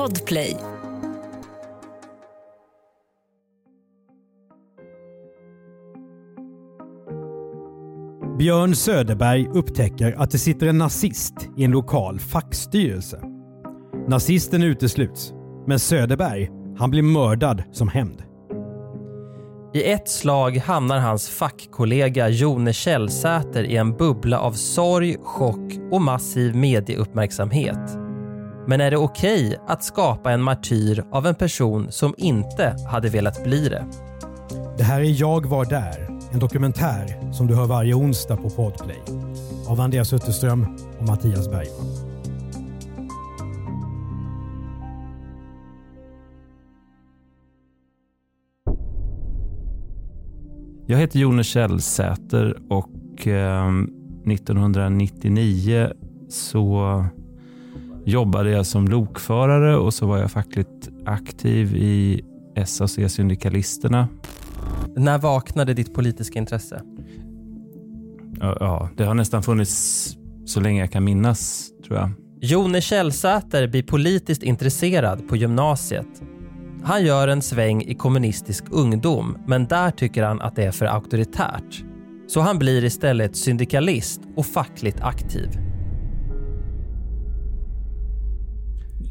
Podplay. Björn Söderberg upptäcker att det sitter en nazist i en lokal fackstyrelse. Nazisten utesluts, men Söderberg han blir mördad som hämnd. I ett slag hamnar hans fackkollega Jone Källsäter i en bubbla av sorg, chock och massiv medieuppmärksamhet. Men är det okej okay att skapa en martyr av en person som inte hade velat bli det? Det här är Jag var där, en dokumentär som du hör varje onsdag på Podplay. Av Andreas Utterström och Mattias Bergman. Jag heter Jone Källsäter och eh, 1999 så jobbade jag som lokförare och så var jag fackligt aktiv i SAC Syndikalisterna. När vaknade ditt politiska intresse? Ja, det har nästan funnits så länge jag kan minnas, tror jag. Jone Källsäter blir politiskt intresserad på gymnasiet han gör en sväng i kommunistisk ungdom, men där tycker han att det är för auktoritärt. Så han blir istället syndikalist och fackligt aktiv.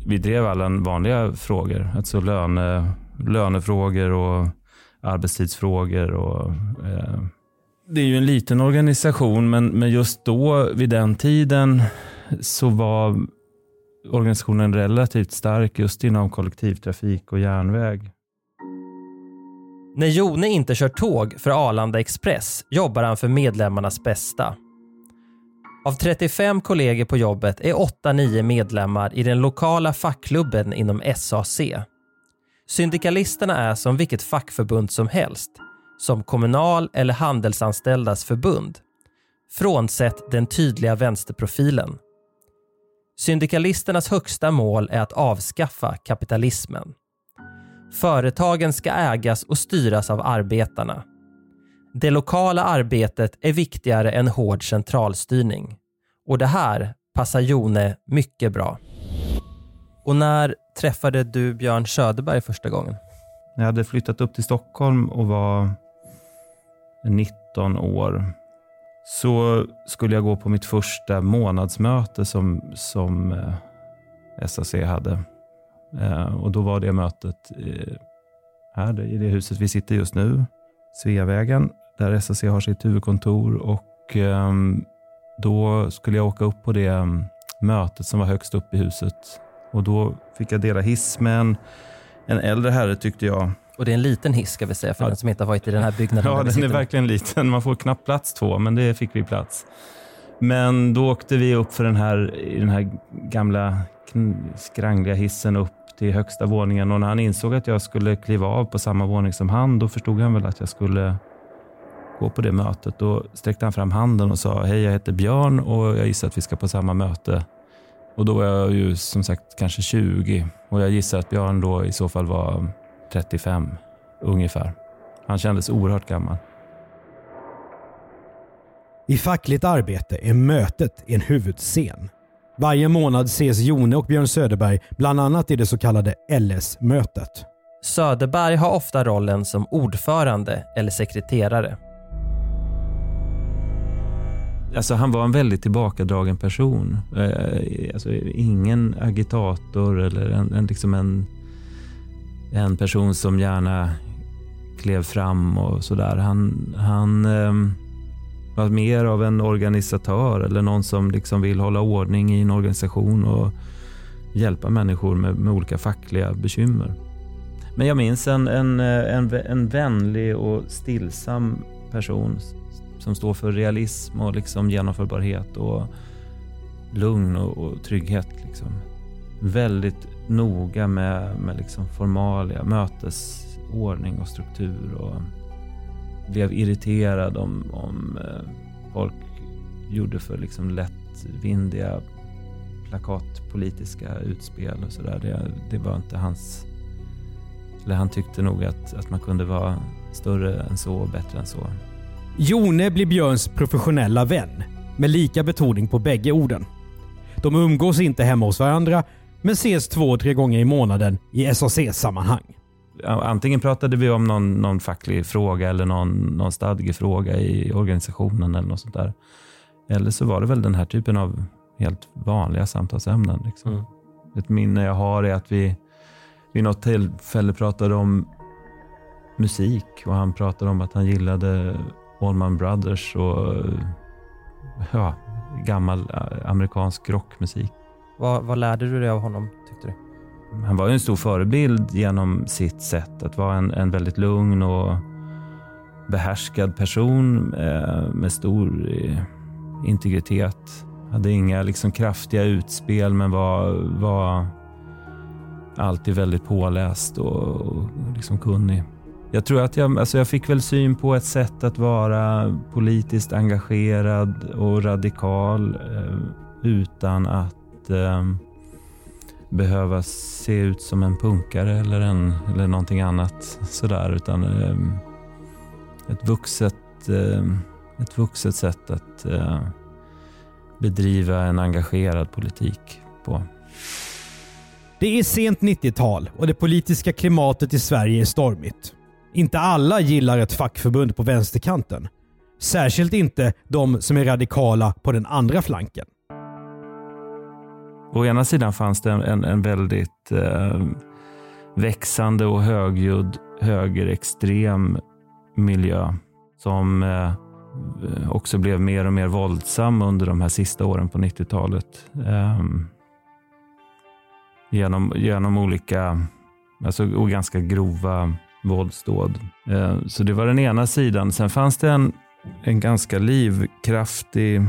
Vi drev alla vanliga frågor, alltså löne, lönefrågor och arbetstidsfrågor. Och, eh, det är ju en liten organisation, men, men just då, vid den tiden, så var organisationen relativt stark just inom kollektivtrafik och järnväg. När Jone inte kör tåg för Arlanda Express jobbar han för medlemmarnas bästa. Av 35 kollegor på jobbet är 8-9 medlemmar i den lokala fackklubben inom SAC. Syndikalisterna är som vilket fackförbund som helst, som Kommunal eller Handelsanställdas förbund. Frånsett den tydliga vänsterprofilen. Syndikalisternas högsta mål är att avskaffa kapitalismen. Företagen ska ägas och styras av arbetarna. Det lokala arbetet är viktigare än hård centralstyrning. Och det här passar Jone mycket bra. Och när träffade du Björn Söderberg första gången? Jag hade flyttat upp till Stockholm och var 19 år så skulle jag gå på mitt första månadsmöte som, som eh, SAC hade. Eh, och då var det mötet eh, här i det huset vi sitter just nu, Sveavägen, där SAC har sitt huvudkontor. Och eh, då skulle jag åka upp på det mm, mötet som var högst upp i huset. Och då fick jag dela hiss med en, en äldre herre tyckte jag och det är en liten hiss ska vi säga för ja. den som inte har varit i den här byggnaden. Ja, den är verkligen liten. Man får knappt plats två, men det fick vi plats. Men då åkte vi upp för den här, den här gamla skrangliga hissen upp till högsta våningen och när han insåg att jag skulle kliva av på samma våning som han, då förstod han väl att jag skulle gå på det mötet. Då sträckte han fram handen och sa, hej jag heter Björn och jag gissar att vi ska på samma möte. Och då var jag ju som sagt kanske 20 och jag gissar att Björn då i så fall var 35 ungefär. Han kändes oerhört gammal. I fackligt arbete är mötet en huvudscen. Varje månad ses Jone och Björn Söderberg bland annat i det så kallade LS-mötet. Söderberg har ofta rollen som ordförande eller sekreterare. Alltså han var en väldigt tillbakadragen person. Eh, alltså ingen agitator eller en, en, liksom en en person som gärna klev fram och sådär. Han, han eh, var mer av en organisatör eller någon som liksom vill hålla ordning i en organisation och hjälpa människor med, med olika fackliga bekymmer. Men jag minns en, en, eh, en, en vänlig och stillsam person som står för realism och liksom genomförbarhet och lugn och, och trygghet. Liksom. Väldigt noga med, med liksom formalia, mötesordning och struktur och blev irriterad om, om eh, folk gjorde för liksom lättvindiga plakatpolitiska utspel och sådär. Det, det var inte hans... Eller han tyckte nog att, att man kunde vara större än så och bättre än så. Jone blir Björns professionella vän med lika betoning på bägge orden. De umgås inte hemma hos varandra men ses två, tre gånger i månaden i SAC-sammanhang. Antingen pratade vi om någon, någon facklig fråga eller någon, någon stadgefråga i organisationen eller något sånt där. Eller så var det väl den här typen av helt vanliga samtalsämnen. Liksom. Mm. Ett minne jag har är att vi vid något tillfälle pratade om musik och han pratade om att han gillade Allman Brothers och ja, gammal eh, amerikansk rockmusik. Vad, vad lärde du dig av honom, tyckte du? Han var ju en stor förebild genom sitt sätt att vara en, en väldigt lugn och behärskad person eh, med stor eh, integritet. Hade inga liksom, kraftiga utspel men var, var alltid väldigt påläst och, och liksom kunnig. Jag tror att jag, alltså jag fick väl syn på ett sätt att vara politiskt engagerad och radikal eh, utan att eh, behöva se ut som en punkare eller, en, eller någonting annat sådär. Utan eh, ett, vuxet, eh, ett vuxet sätt att eh, bedriva en engagerad politik på. Det är sent 90-tal och det politiska klimatet i Sverige är stormigt. Inte alla gillar ett fackförbund på vänsterkanten. Särskilt inte de som är radikala på den andra flanken. Å ena sidan fanns det en, en väldigt eh, växande och högljudd högerextrem miljö som eh, också blev mer och mer våldsam under de här sista åren på 90-talet. Eh, genom, genom olika, alltså och ganska grova våldsdåd. Eh, så det var den ena sidan. Sen fanns det en, en ganska livkraftig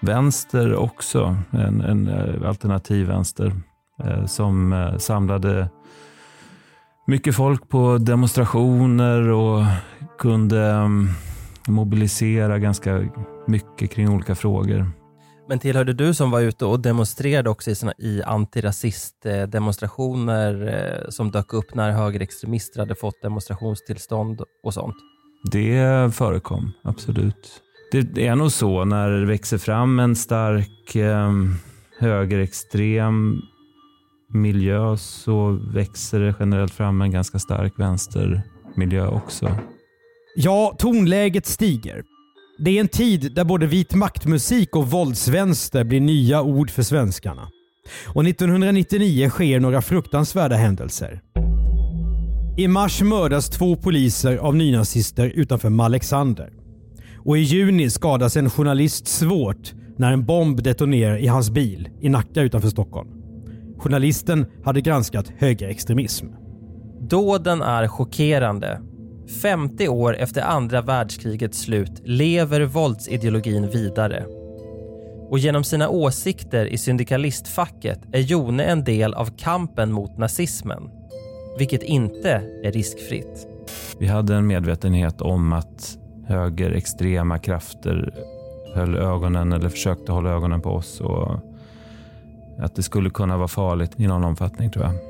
vänster också. En, en eh, alternativ vänster eh, som samlade mycket folk på demonstrationer och kunde mm, mobilisera ganska mycket kring olika frågor. Men tillhörde du som var ute och demonstrerade också i, såna, i antirasistdemonstrationer eh, som dök upp när högerextremister hade fått demonstrationstillstånd och sånt? Det förekom, absolut. Det är nog så när det växer fram en stark eh, högerextrem miljö så växer det generellt fram en ganska stark vänstermiljö också. Ja, tonläget stiger. Det är en tid där både vit maktmusik och våldsvänster blir nya ord för svenskarna. Och 1999 sker några fruktansvärda händelser. I mars mördas två poliser av nynazister utanför Malexander. Och i juni skadas en journalist svårt när en bomb detonerar i hans bil i Nacka utanför Stockholm. Journalisten hade granskat högerextremism. Dåden är chockerande 50 år efter andra världskrigets slut lever våldsideologin vidare. Och genom sina åsikter i syndikalistfacket är Jone en del av kampen mot nazismen. Vilket inte är riskfritt. Vi hade en medvetenhet om att högerextrema krafter höll ögonen eller försökte hålla ögonen på oss och att det skulle kunna vara farligt i någon omfattning tror jag.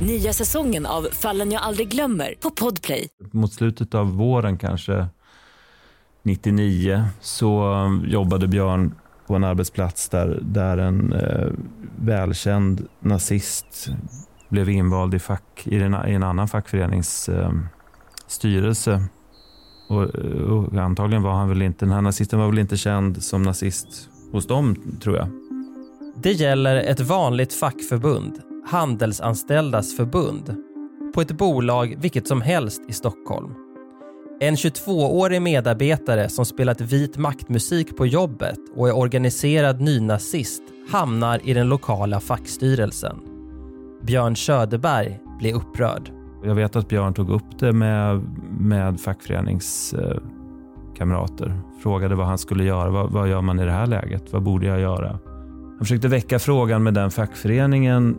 Nya säsongen av Fallen jag aldrig glömmer på Podplay. Mot slutet av våren kanske 99 så jobbade Björn på en arbetsplats där, där en eh, välkänd nazist blev invald i, fack, i, en, i en annan fackförenings eh, styrelse. Och, och, antagligen var han väl inte, den här nazisten var väl inte känd som nazist hos dem, tror jag. Det gäller ett vanligt fackförbund Handelsanställdas förbund på ett bolag vilket som helst i Stockholm. En 22-årig medarbetare som spelat vit maktmusik på jobbet och är organiserad nynazist hamnar i den lokala fackstyrelsen. Björn Söderberg blir upprörd. Jag vet att Björn tog upp det med, med fackföreningskamrater. Frågade vad han skulle göra. Vad, vad gör man i det här läget? Vad borde jag göra? Han försökte väcka frågan med den fackföreningen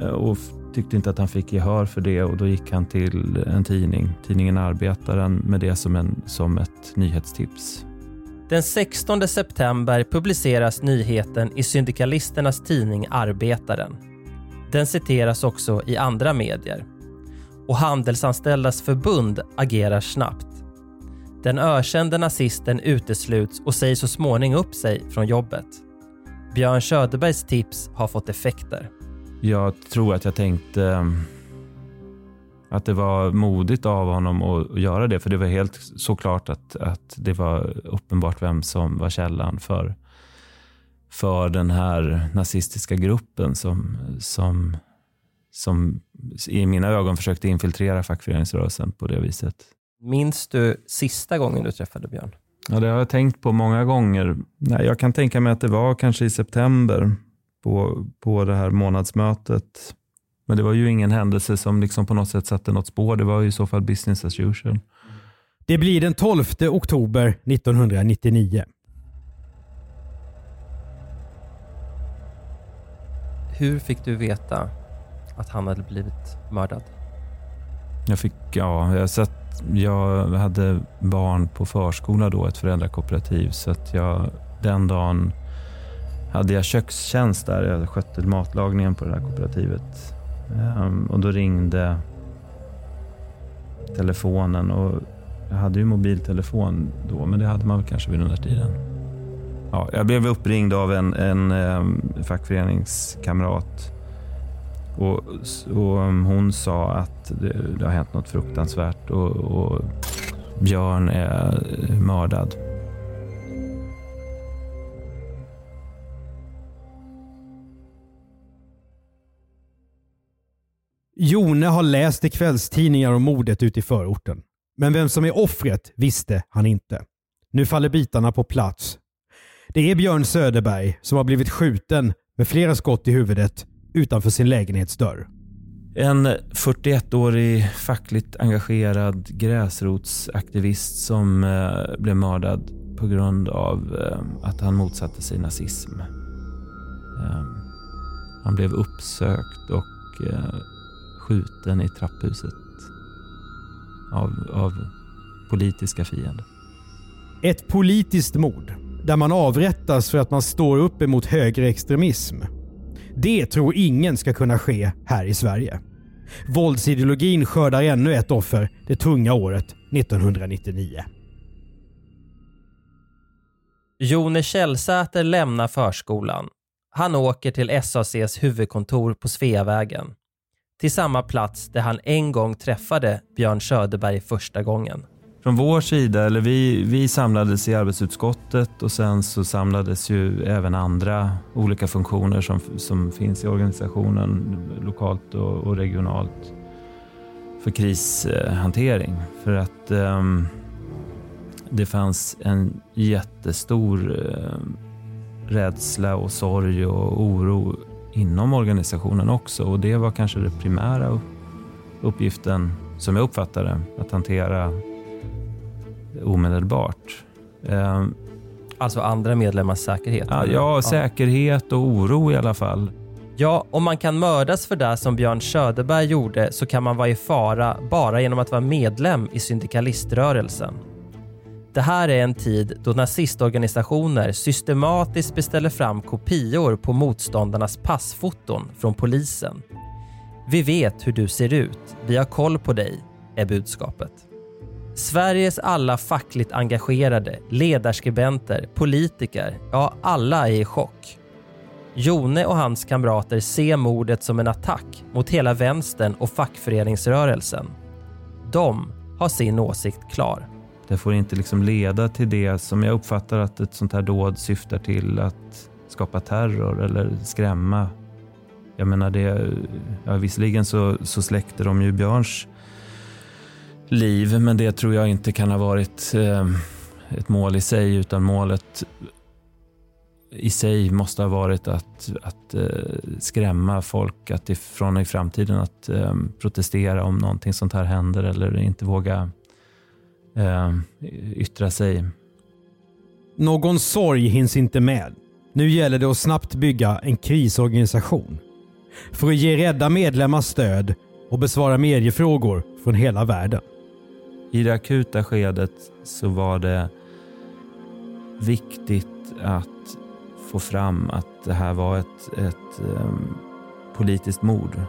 Eh, och tyckte inte att han fick gehör för det och då gick han till en tidning, tidningen Arbetaren, med det som, en, som ett nyhetstips. Den 16 september publiceras nyheten i syndikalisternas tidning Arbetaren. Den citeras också i andra medier. Och Handelsanställdas förbund agerar snabbt. Den ökände nazisten utesluts och säger så småningom upp sig från jobbet. Björn Söderbergs tips har fått effekter. Jag tror att jag tänkte um, att det var modigt av honom att göra det, för det var helt såklart att, att det var uppenbart vem som var källan för, för den här nazistiska gruppen som, som, som i mina ögon försökte infiltrera fackföreningsrörelsen på det viset. Minns du sista gången du träffade Björn? Ja, det har jag tänkt på många gånger. Nej, jag kan tänka mig att det var kanske i september på, på det här månadsmötet. Men det var ju ingen händelse som liksom på något sätt satte något spår. Det var i så fall business as usual. Det blir den 12 oktober 1999. Hur fick du veta att han hade blivit mördad? Jag fick, ja, jag, satt, jag hade barn på förskola då, ett föräldrakooperativ. Så att jag den dagen hade jag kökstjänst där. Jag skötte matlagningen på det här kooperativet. Um, och då ringde telefonen och jag hade ju mobiltelefon då, men det hade man väl kanske vid den där tiden. Ja, jag blev uppringd av en, en um, fackföreningskamrat och, och ehm, hon sa att det, det, har hänt något fruktansvärt och, och Björn är mördad. Jone har läst i kvällstidningar om mordet ute i förorten. Men vem som är offret visste han inte. Nu faller bitarna på plats. Det är Björn Söderberg som har blivit skjuten med flera skott i huvudet utanför sin lägenhetsdörr. En 41-årig fackligt engagerad gräsrotsaktivist som eh, blev mördad på grund av eh, att han motsatte sig nazism. Eh, han blev uppsökt och eh, skjuten i trapphuset av, av politiska fiender. Ett politiskt mord där man avrättas för att man står upp emot högerextremism. Det tror ingen ska kunna ske här i Sverige. Våldsideologin skördar ännu ett offer det tunga året 1999. Jone Källsäter lämnar förskolan. Han åker till SACs huvudkontor på Sveavägen till samma plats där han en gång träffade Björn Söderberg första gången. Från vår sida, eller vi, vi samlades i arbetsutskottet och sen så samlades ju även andra olika funktioner som, som finns i organisationen lokalt och, och regionalt för krishantering. För att um, det fanns en jättestor um, rädsla och sorg och oro inom organisationen också och det var kanske den primära uppgiften som jag uppfattade att hantera omedelbart. Ehm, alltså andra medlemmars säkerhet? Ja, ja, säkerhet och oro i alla fall. Ja, om man kan mördas för det som Björn Söderberg gjorde så kan man vara i fara bara genom att vara medlem i syndikaliströrelsen. Det här är en tid då nazistorganisationer systematiskt beställer fram kopior på motståndarnas passfoton från polisen. Vi vet hur du ser ut, vi har koll på dig, är budskapet. Sveriges alla fackligt engagerade, ledarskribenter, politiker, ja alla är i chock. Jone och hans kamrater ser mordet som en attack mot hela vänstern och fackföreningsrörelsen. De har sin åsikt klar. Det får inte liksom leda till det som jag uppfattar att ett sånt här dåd syftar till att skapa terror eller skrämma. Jag menar, det, ja, visserligen så, så släckte de ju Björns liv, men det tror jag inte kan ha varit eh, ett mål i sig, utan målet i sig måste ha varit att, att eh, skrämma folk att ifrån i framtiden att eh, protestera om någonting sånt här händer eller inte våga eh, yttra sig. Någon sorg hinns inte med. Nu gäller det att snabbt bygga en krisorganisation för att ge rädda medlemmar stöd och besvara mediefrågor från hela världen. I det akuta skedet så var det viktigt att få fram att det här var ett, ett um, politiskt mord.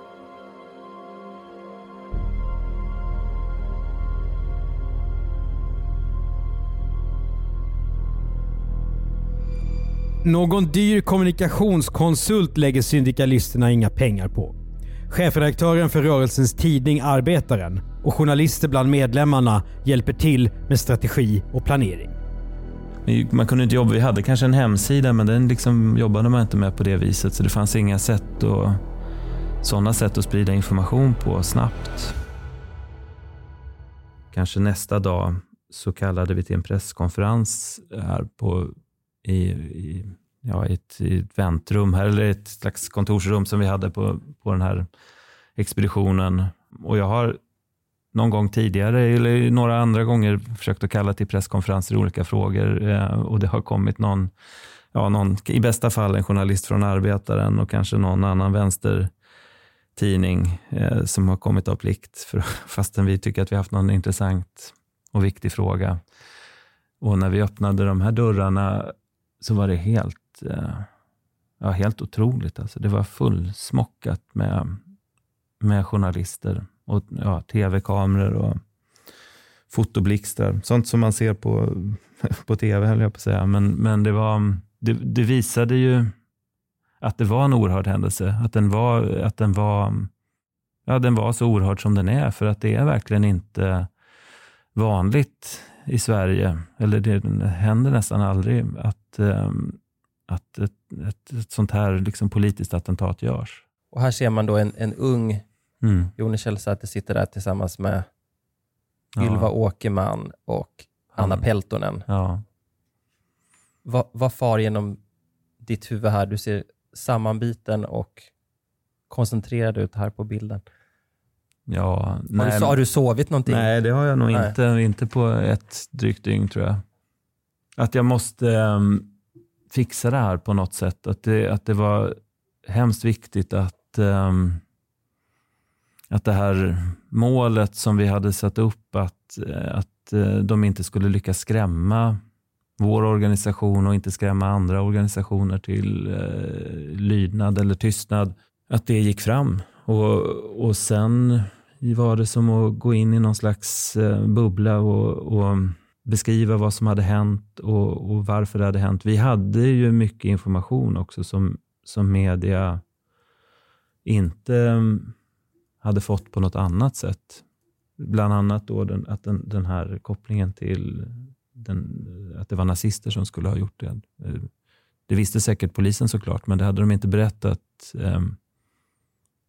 Någon dyr kommunikationskonsult lägger syndikalisterna inga pengar på. Chefredaktören för rörelsens tidning Arbetaren och journalister bland medlemmarna hjälper till med strategi och planering. Man kunde inte jobba, vi hade kanske en hemsida men den liksom jobbade man inte med på det viset så det fanns inga sätt att, sådana sätt att sprida information på snabbt. Kanske nästa dag så kallade vi till en presskonferens här på, i, i, ja, i, ett, i ett väntrum här, eller ett slags kontorsrum som vi hade på, på den här expeditionen. Och jag har någon gång tidigare eller några andra gånger försökt att kalla till presskonferenser i olika frågor eh, och det har kommit någon, ja, någon, i bästa fall en journalist från Arbetaren och kanske någon annan vänstertidning eh, som har kommit av plikt för, fastän vi tycker att vi har haft någon intressant och viktig fråga. Och när vi öppnade de här dörrarna så var det helt, eh, ja, helt otroligt. Alltså. Det var fullsmockat med, med journalister och ja, tv-kameror och fotoblixtar. Sånt som man ser på, på tv, höll jag på att säga. Men, men det, var, det, det, visade ju att det var en oerhörd händelse. Att den var, att den var, ja, den var så oerhörd som den är. För att det är verkligen inte vanligt i Sverige, eller det händer nästan aldrig, att, ehm, att ett, ett, ett sånt här liksom politiskt attentat görs. Och här ser man då en, en ung Mm. Jone Källsäter sitter där tillsammans med Ylva ja. Åkerman och Anna Han. Peltonen. Ja. Vad, vad far genom ditt huvud här? Du ser sammanbiten och koncentrerad ut här på bilden. Ja, nej, har, du, har du sovit någonting? Nej, det har jag nog inte. Inte på ett drygt dygn tror jag. Att jag måste um, fixa det här på något sätt. Att det, att det var hemskt viktigt att um, att det här målet som vi hade satt upp, att, eh, att eh, de inte skulle lyckas skrämma vår organisation och inte skrämma andra organisationer till eh, lydnad eller tystnad, att det gick fram. Och, och sen var det som att gå in i någon slags eh, bubbla och, och, beskriva vad som hade hänt och, och, varför det hade hänt. Vi hade ju mycket information också som, som media inte mm, hade fått på något annat sätt. Bland annat då den, att den, den här kopplingen till den, att det var nazister som skulle ha gjort det. Eh, det visste säkert polisen såklart, men det hade de inte berättat eh,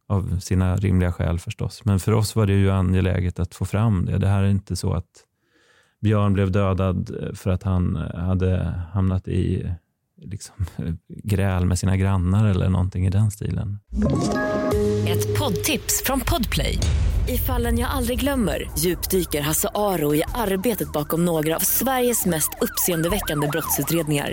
av sina rimliga skäl förstås. Men för oss var det ju angeläget att få fram det. Det här är inte så att Björn blev dödad eh, för att han eh, hade hamnat i liksom, gräl med sina grannar eller någonting i den stilen. Ett poddtips från Podplay. I fallen jag aldrig glömmer djupdyker Hasse Aro i arbetet bakom några av Sveriges mest uppseendeväckande brottsutredningar.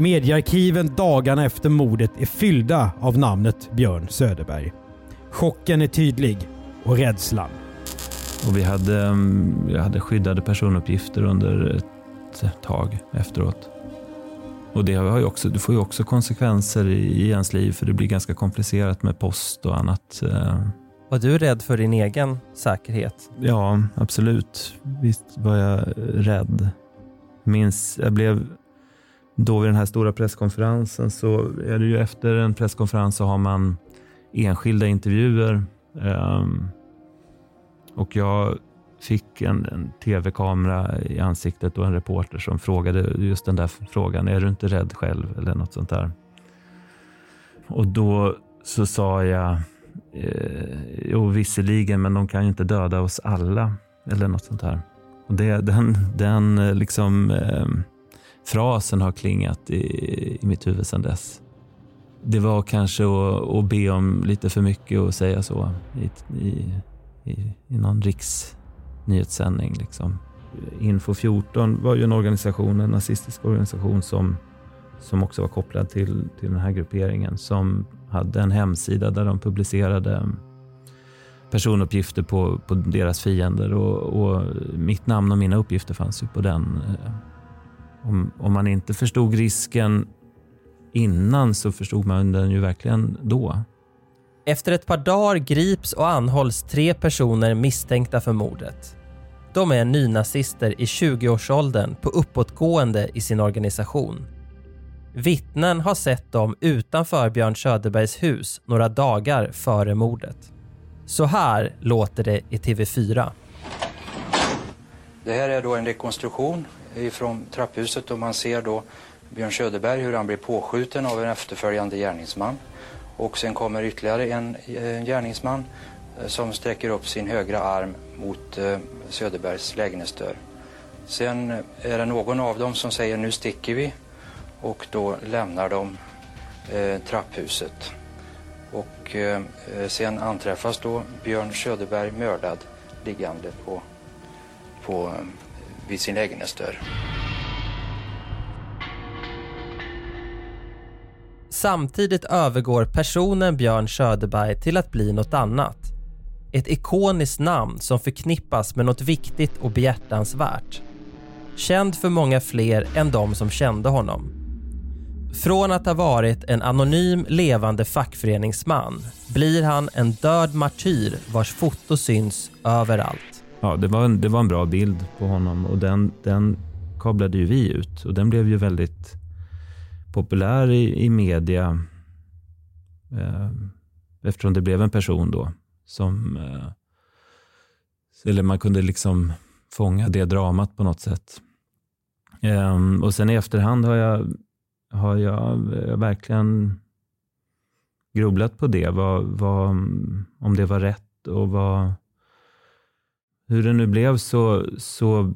Mediearkiven dagarna efter mordet är fyllda av namnet Björn Söderberg. Chocken är tydlig och rädslan. Och vi hade, mm, vi hade skyddade personuppgifter under ett tag efteråt. Och det har ju också, det får ju också konsekvenser i ens liv för det blir ganska komplicerat med post och annat. Eh. Var du rädd för din egen säkerhet? Ja, absolut. Visst var jag rädd. Minns, jag blev då vid den här stora presskonferensen så är det ju efter en presskonferens så har man enskilda intervjuer. Um, och jag fick en, en tv-kamera i ansiktet och en reporter som frågade just den där frågan. Är du inte rädd själv? Eller något sånt där. Och då så sa jag, eh, jo visserligen, men de kan ju inte döda oss alla. Eller något sånt där. Och det, den den eh, liksom, eh, frasen har klingat i, i mitt huvud sedan dess. Det var kanske att, att be om lite för mycket att säga så i, i, i, i någon riksnyhetssändning. Liksom. Info 14 var ju en organisation, en nazistisk organisation som, som också var kopplad till, till den här grupperingen som hade en hemsida där de publicerade personuppgifter på, på deras fiender och, och, mitt namn och mina uppgifter fanns ju på den. Eh, om, om man inte förstod risken innan så förstod man den ju verkligen då. Efter ett par dagar grips och anhålls tre personer misstänkta för mordet. De är nynazister i 20-årsåldern på uppåtgående i sin organisation. Vittnen har sett dem utanför Björn Söderbergs hus några dagar före mordet. Så här låter det i TV4. Det här är då en rekonstruktion Eh, ifrån trapphuset och man ser då Björn Söderberg hur han blir påskjuten av en efterföljande gärningsman. Och sen kommer ytterligare en, gärningsman eh, som sträcker upp sin högra arm mot eh, Söderbergs lägenhetsdörr. Sen är det någon av dem som säger nu sticker vi och då lämnar de eh, trapphuset. Och eh, sen anträffas då Björn Söderberg mördad liggande på, på, vid sin egen dörr. Samtidigt övergår personen Björn Söderberg till att bli något annat. Ett ikoniskt namn som förknippas med något viktigt och behjärtansvärt. Känd för många fler än de som kände honom. Från att ha varit en anonym levande fackföreningsman blir han en död martyr vars foto syns överallt. Ja, det var en, det var en bra bild på honom och den, den kablade ju vi ut och den blev ju väldigt populär i, i media eh, eftersom det blev en person då som eh, eller man kunde liksom fånga det dramat på något sätt. Eh, och sen i efterhand har jag har jag, eh, verkligen grubblat på det. Vad, vad, om det var rätt och vad, hur det nu blev så, så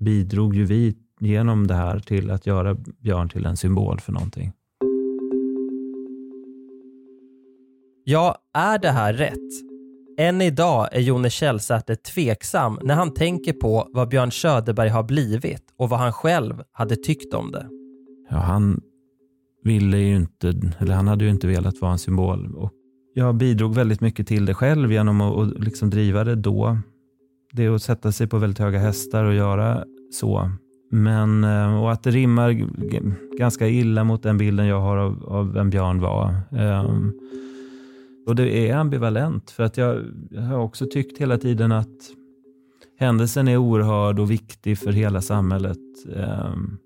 bidrog ju vi genom det här till att göra Björn till en symbol för någonting. Ja, är det här rätt? Än idag är Jone Källsäter tveksam när han tänker på vad Björn Söderberg har blivit och vad han själv hade tyckt om det. Ja, han ville ju inte, eller han hade ju inte velat vara en symbol. Och jag bidrog väldigt mycket till det själv genom att liksom driva det då. Det är att sätta sig på väldigt höga hästar och göra så. Men, eh, och att det rimmar ganska illa mot den bilden jag har av, av vem Björn var. Um, och det är ambivalent för att jag, jag har också tyckt hela tiden att händelsen är oerhörd och viktig för hela samhället. Um,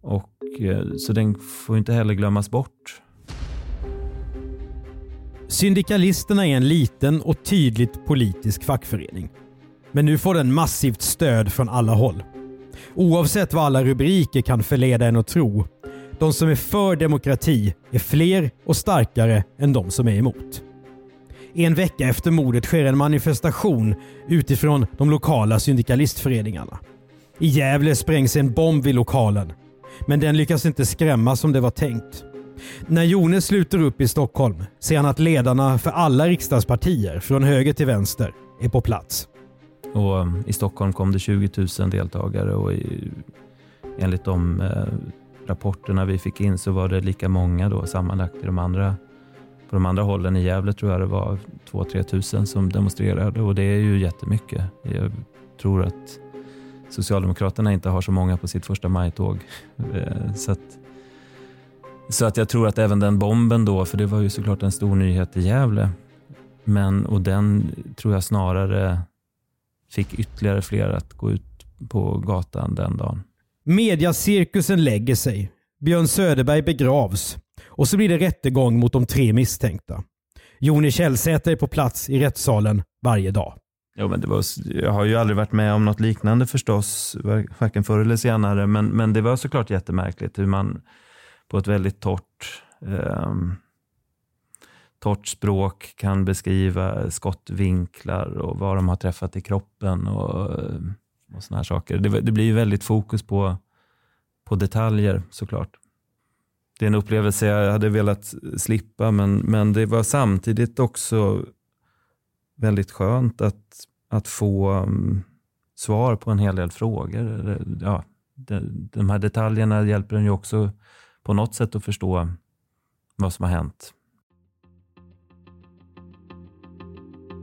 och, eh, så den får inte heller glömmas bort. Syndikalisterna är en liten och tydligt politisk fackförening. Men nu får den massivt stöd från alla håll. Oavsett vad alla rubriker kan förleda en att tro. De som är för demokrati är fler och starkare än de som är emot. En vecka efter mordet sker en manifestation utifrån de lokala syndikalistföreningarna. I Gävle sprängs en bomb vid lokalen men den lyckas inte skrämma som det var tänkt. När Jones sluter upp i Stockholm ser han att ledarna för alla riksdagspartier från höger till vänster är på plats. Och um, I Stockholm kom det 20 000 deltagare och i, enligt de eh, rapporterna vi fick in så var det lika många då sammanlagt i de andra på de andra hållen i Gävle tror jag det var 2-3 tusen som demonstrerade och det är ju jättemycket. Jag tror att Socialdemokraterna inte har så många på sitt första majtåg. Eh, så att, så att jag tror att även den bomben då, för det var ju såklart en stor nyhet i Gävle, men, och den tror jag snarare fick ytterligare fler att gå ut på gatan den dagen. Mediacirkusen lägger sig. Björn Söderberg begravs och så blir det rättegång mot de tre misstänkta. Joni Källsäter är på plats i rättssalen varje dag. Jo, men det var, jag har ju aldrig varit med om något liknande förstås, varken förr eller senare. Men, men det var såklart jättemärkligt hur man på ett väldigt torrt, eh, torrt språk kan beskriva skottvinklar och vad de har träffat i kroppen och, eh, och såna här saker. Det, det blir väldigt fokus på, på detaljer såklart. Det är en upplevelse jag hade velat slippa men, men det var samtidigt också väldigt skönt att, att få um, svar på en hel del frågor. Ja, de, de här detaljerna hjälper en ju också på något sätt att förstå vad som har hänt.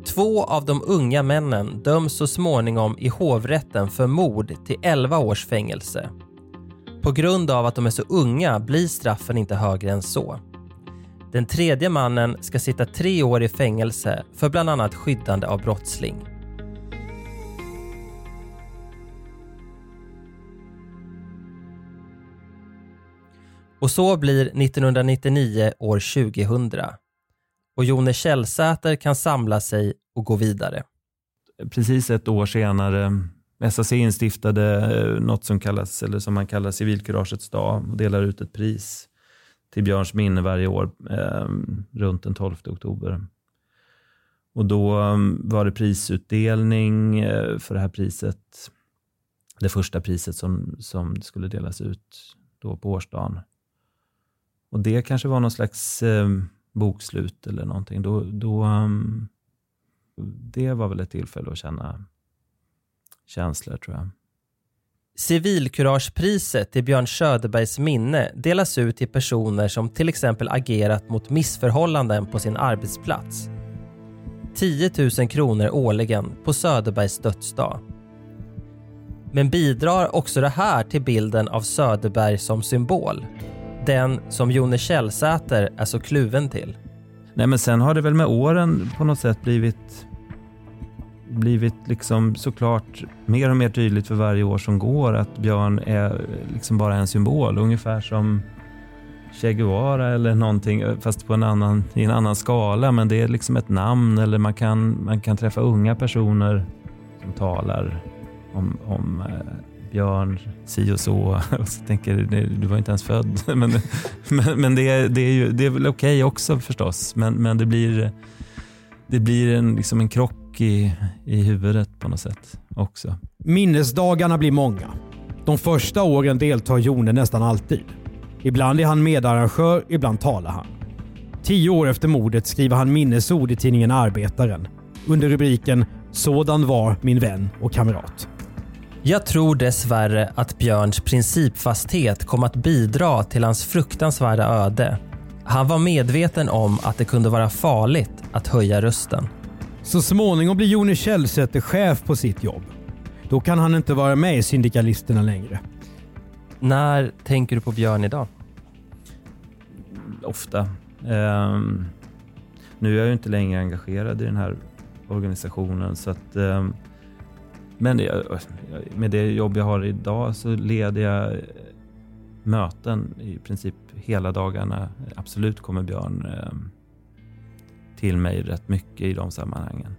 Två av de unga männen döms så småningom i hovrätten för mord till 11 års fängelse. På grund av att de är så unga blir straffen inte högre än så. Den tredje mannen ska sitta tre år i fängelse för bland annat skyddande av brottsling. Och så blir 1999 år 2000 och Jone Källsäter kan samla sig och gå vidare. Precis ett år senare SAC instiftade eh, något som kallas, eller som man kallar civilkuragets dag och delar ut ett pris till Björns minne varje år eh, runt den 12 oktober. Och då eh, var det prisutdelning eh, för det här priset. Det första priset som, som skulle delas ut då på årsdagen. Och det kanske var någon slags eh, bokslut eller någonting. Då, då, um, det var väl ett tillfälle att känna känslor tror jag. Civilkuragepriset i Björn Söderbergs minne delas ut till personer som till exempel agerat mot missförhållanden på sin arbetsplats. 10 000 kronor årligen på Söderbergs dödsdag. Men bidrar också det här till bilden av Söderberg som symbol? Den som Jone Källsäter är så kluven till. Nej, men sen har det väl med åren på något sätt blivit blivit liksom såklart mer och mer tydligt för varje år som går att Björn är liksom bara en symbol. Ungefär som Che Guevara eller någonting, fast på en annan, i en annan skala. Men det är liksom ett namn eller man kan, man kan träffa unga personer som talar om, om eh, Björn si och så. Och så tänker du, du var inte ens född. Men, men, men det, är, det, är ju, det är väl okej okay också förstås. Men, men det blir, det blir en, liksom en krock i, i huvudet på något sätt också. Minnesdagarna blir många. De första åren deltar Jone nästan alltid. Ibland är han medarrangör, ibland talar han. Tio år efter mordet skriver han minnesord i tidningen Arbetaren under rubriken “Sådan var min vän och kamrat”. Jag tror dessvärre att Björns principfasthet kom att bidra till hans fruktansvärda öde. Han var medveten om att det kunde vara farligt att höja rösten. Så småningom blir Jone Källsäter chef på sitt jobb. Då kan han inte vara med i Syndikalisterna längre. När tänker du på Björn idag? Ofta. Um, nu är jag ju inte längre engagerad i den här organisationen så att um, men med det jobb jag har idag så leder jag möten i princip hela dagarna. Absolut kommer Björn eh, till mig rätt mycket i de sammanhangen.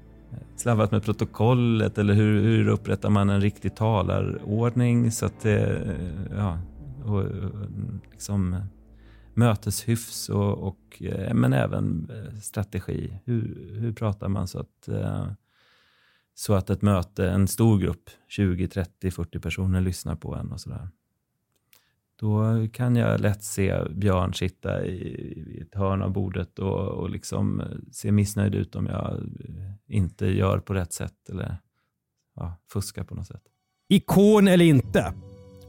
Slarvat med protokollet eller hur, hur upprättar man en riktig talarordning så att det, ja, och, liksom möteshyfs och, och, eh, men även strategi. Hur, hur pratar man så att, så att ett möte, en stor grupp, 20, 30, 40 personer lyssnar på en och sådär. Då kan jag lätt se Björn sitta i, i ett hörn av bordet och, och liksom se missnöjd ut om jag inte gör på rätt sätt eller ja, fuskar på något sätt. Ikon eller inte.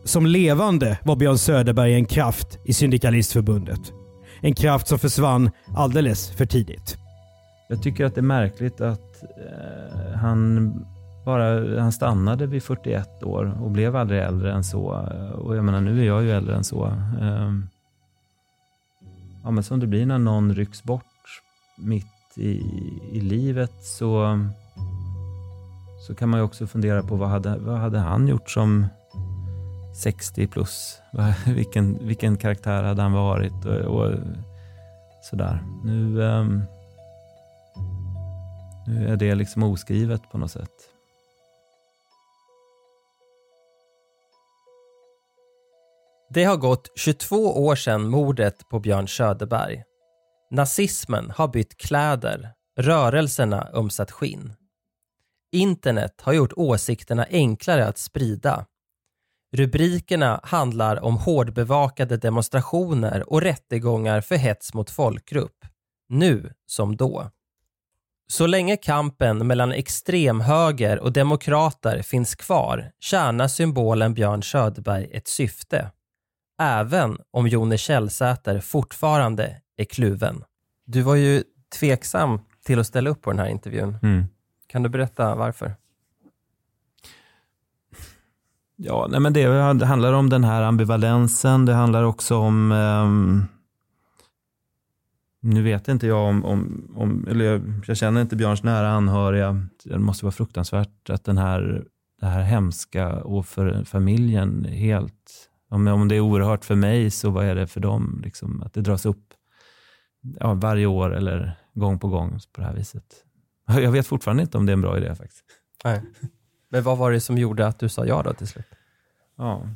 Som levande var Björn Söderberg en kraft i Syndikalistförbundet. En kraft som försvann alldeles för tidigt. Jag tycker att det är märkligt att eh, han bara, han stannade vid 41 år och blev aldrig äldre än så. Och jag menar, nu är jag ju äldre än så. Ehm, ja, men som det blir när någon rycks bort mitt i, i livet så, så kan man ju också fundera på vad hade, vad hade han gjort som 60 plus? Vilken, vilken karaktär hade han varit? Och, och sådär. Nu, um, nu är det liksom oskrivet på något sätt. Det har gått 22 år sedan mordet på Björn Söderberg. Nazismen har bytt kläder, rörelserna ömsat skinn. Internet har gjort åsikterna enklare att sprida. Rubrikerna handlar om hårdbevakade demonstrationer och rättegångar för hets mot folkgrupp. Nu som då. Så länge kampen mellan extremhöger och demokrater finns kvar tjänar symbolen Björn Söderberg ett syfte. Även om Jone Källsäter fortfarande är kluven. Du var ju tveksam till att ställa upp på den här intervjun. Mm. Kan du berätta varför? Ja, nej men det handlar om den här ambivalensen. Det handlar också om ehm, nu vet inte jag om, om, om eller jag, jag känner inte Björns nära anhöriga. Det måste vara fruktansvärt att den här, det här hemska och för familjen helt, om, om det är oerhört för mig så vad är det för dem? Liksom, att det dras upp ja, varje år eller gång på gång på det här viset. Jag vet fortfarande inte om det är en bra idé faktiskt. Nej. Men vad var det som gjorde att du sa ja då till slut? Ja.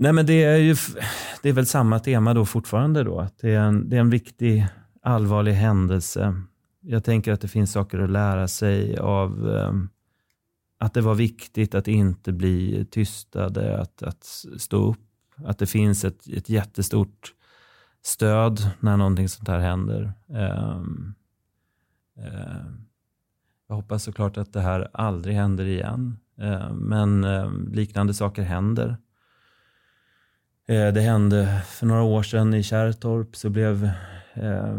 Nej men det är ju det är väl samma tema då fortfarande då. Att det, är en, det är en viktig allvarlig händelse. Jag tänker att det finns saker att lära sig av ehm, att det var viktigt att inte bli tystade, att, att stå upp. Att det finns ett, ett jättestort stöd när någonting sånt här händer. Ehm, ehm, jag hoppas såklart att det här aldrig händer igen. Men liknande saker händer. Eh, det hände för några år sedan i Kärrtorp så blev, eh,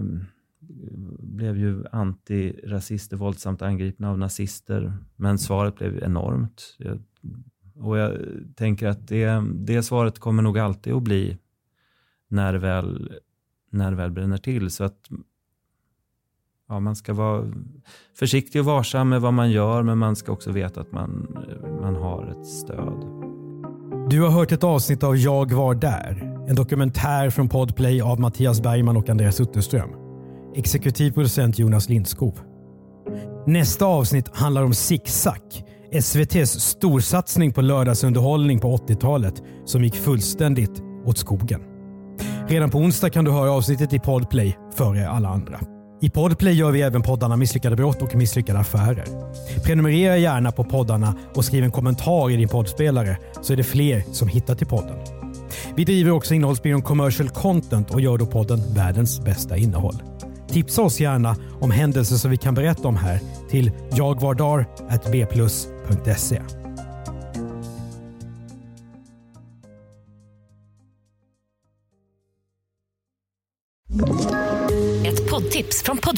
blev ju antirasister våldsamt angripna av nazister. Men svaret blev enormt. Jag, och jag tänker att det, det svaret kommer nog alltid att bli när det väl, när det väl bränner till. Så att ja, man ska vara försiktig och varsam med vad man gör men man ska också veta att man, man har ett stöd. Du har hört ett avsnitt av Jag var där. En dokumentär från Podplay av Mattias Bergman och Andreas Utterström. Exekutiv producent Jonas Lindskov. Nästa avsnitt handlar om Zigzag. SVTs storsatsning på lördagsunderhållning på 80-talet som gick fullständigt åt skogen. Redan på onsdag kan du höra avsnittet i Podplay före alla andra. I Podplay gör vi även poddarna Misslyckade brott och Misslyckade affärer. Prenumerera gärna på poddarna och skriv en kommentar i din poddspelare så är det fler som hittar till podden. Vi driver också innehållsbyrån Commercial Content och gör då podden Världens bästa innehåll. Tipsa oss gärna om händelser som vi kan berätta om här till jagvardar.bplus.se.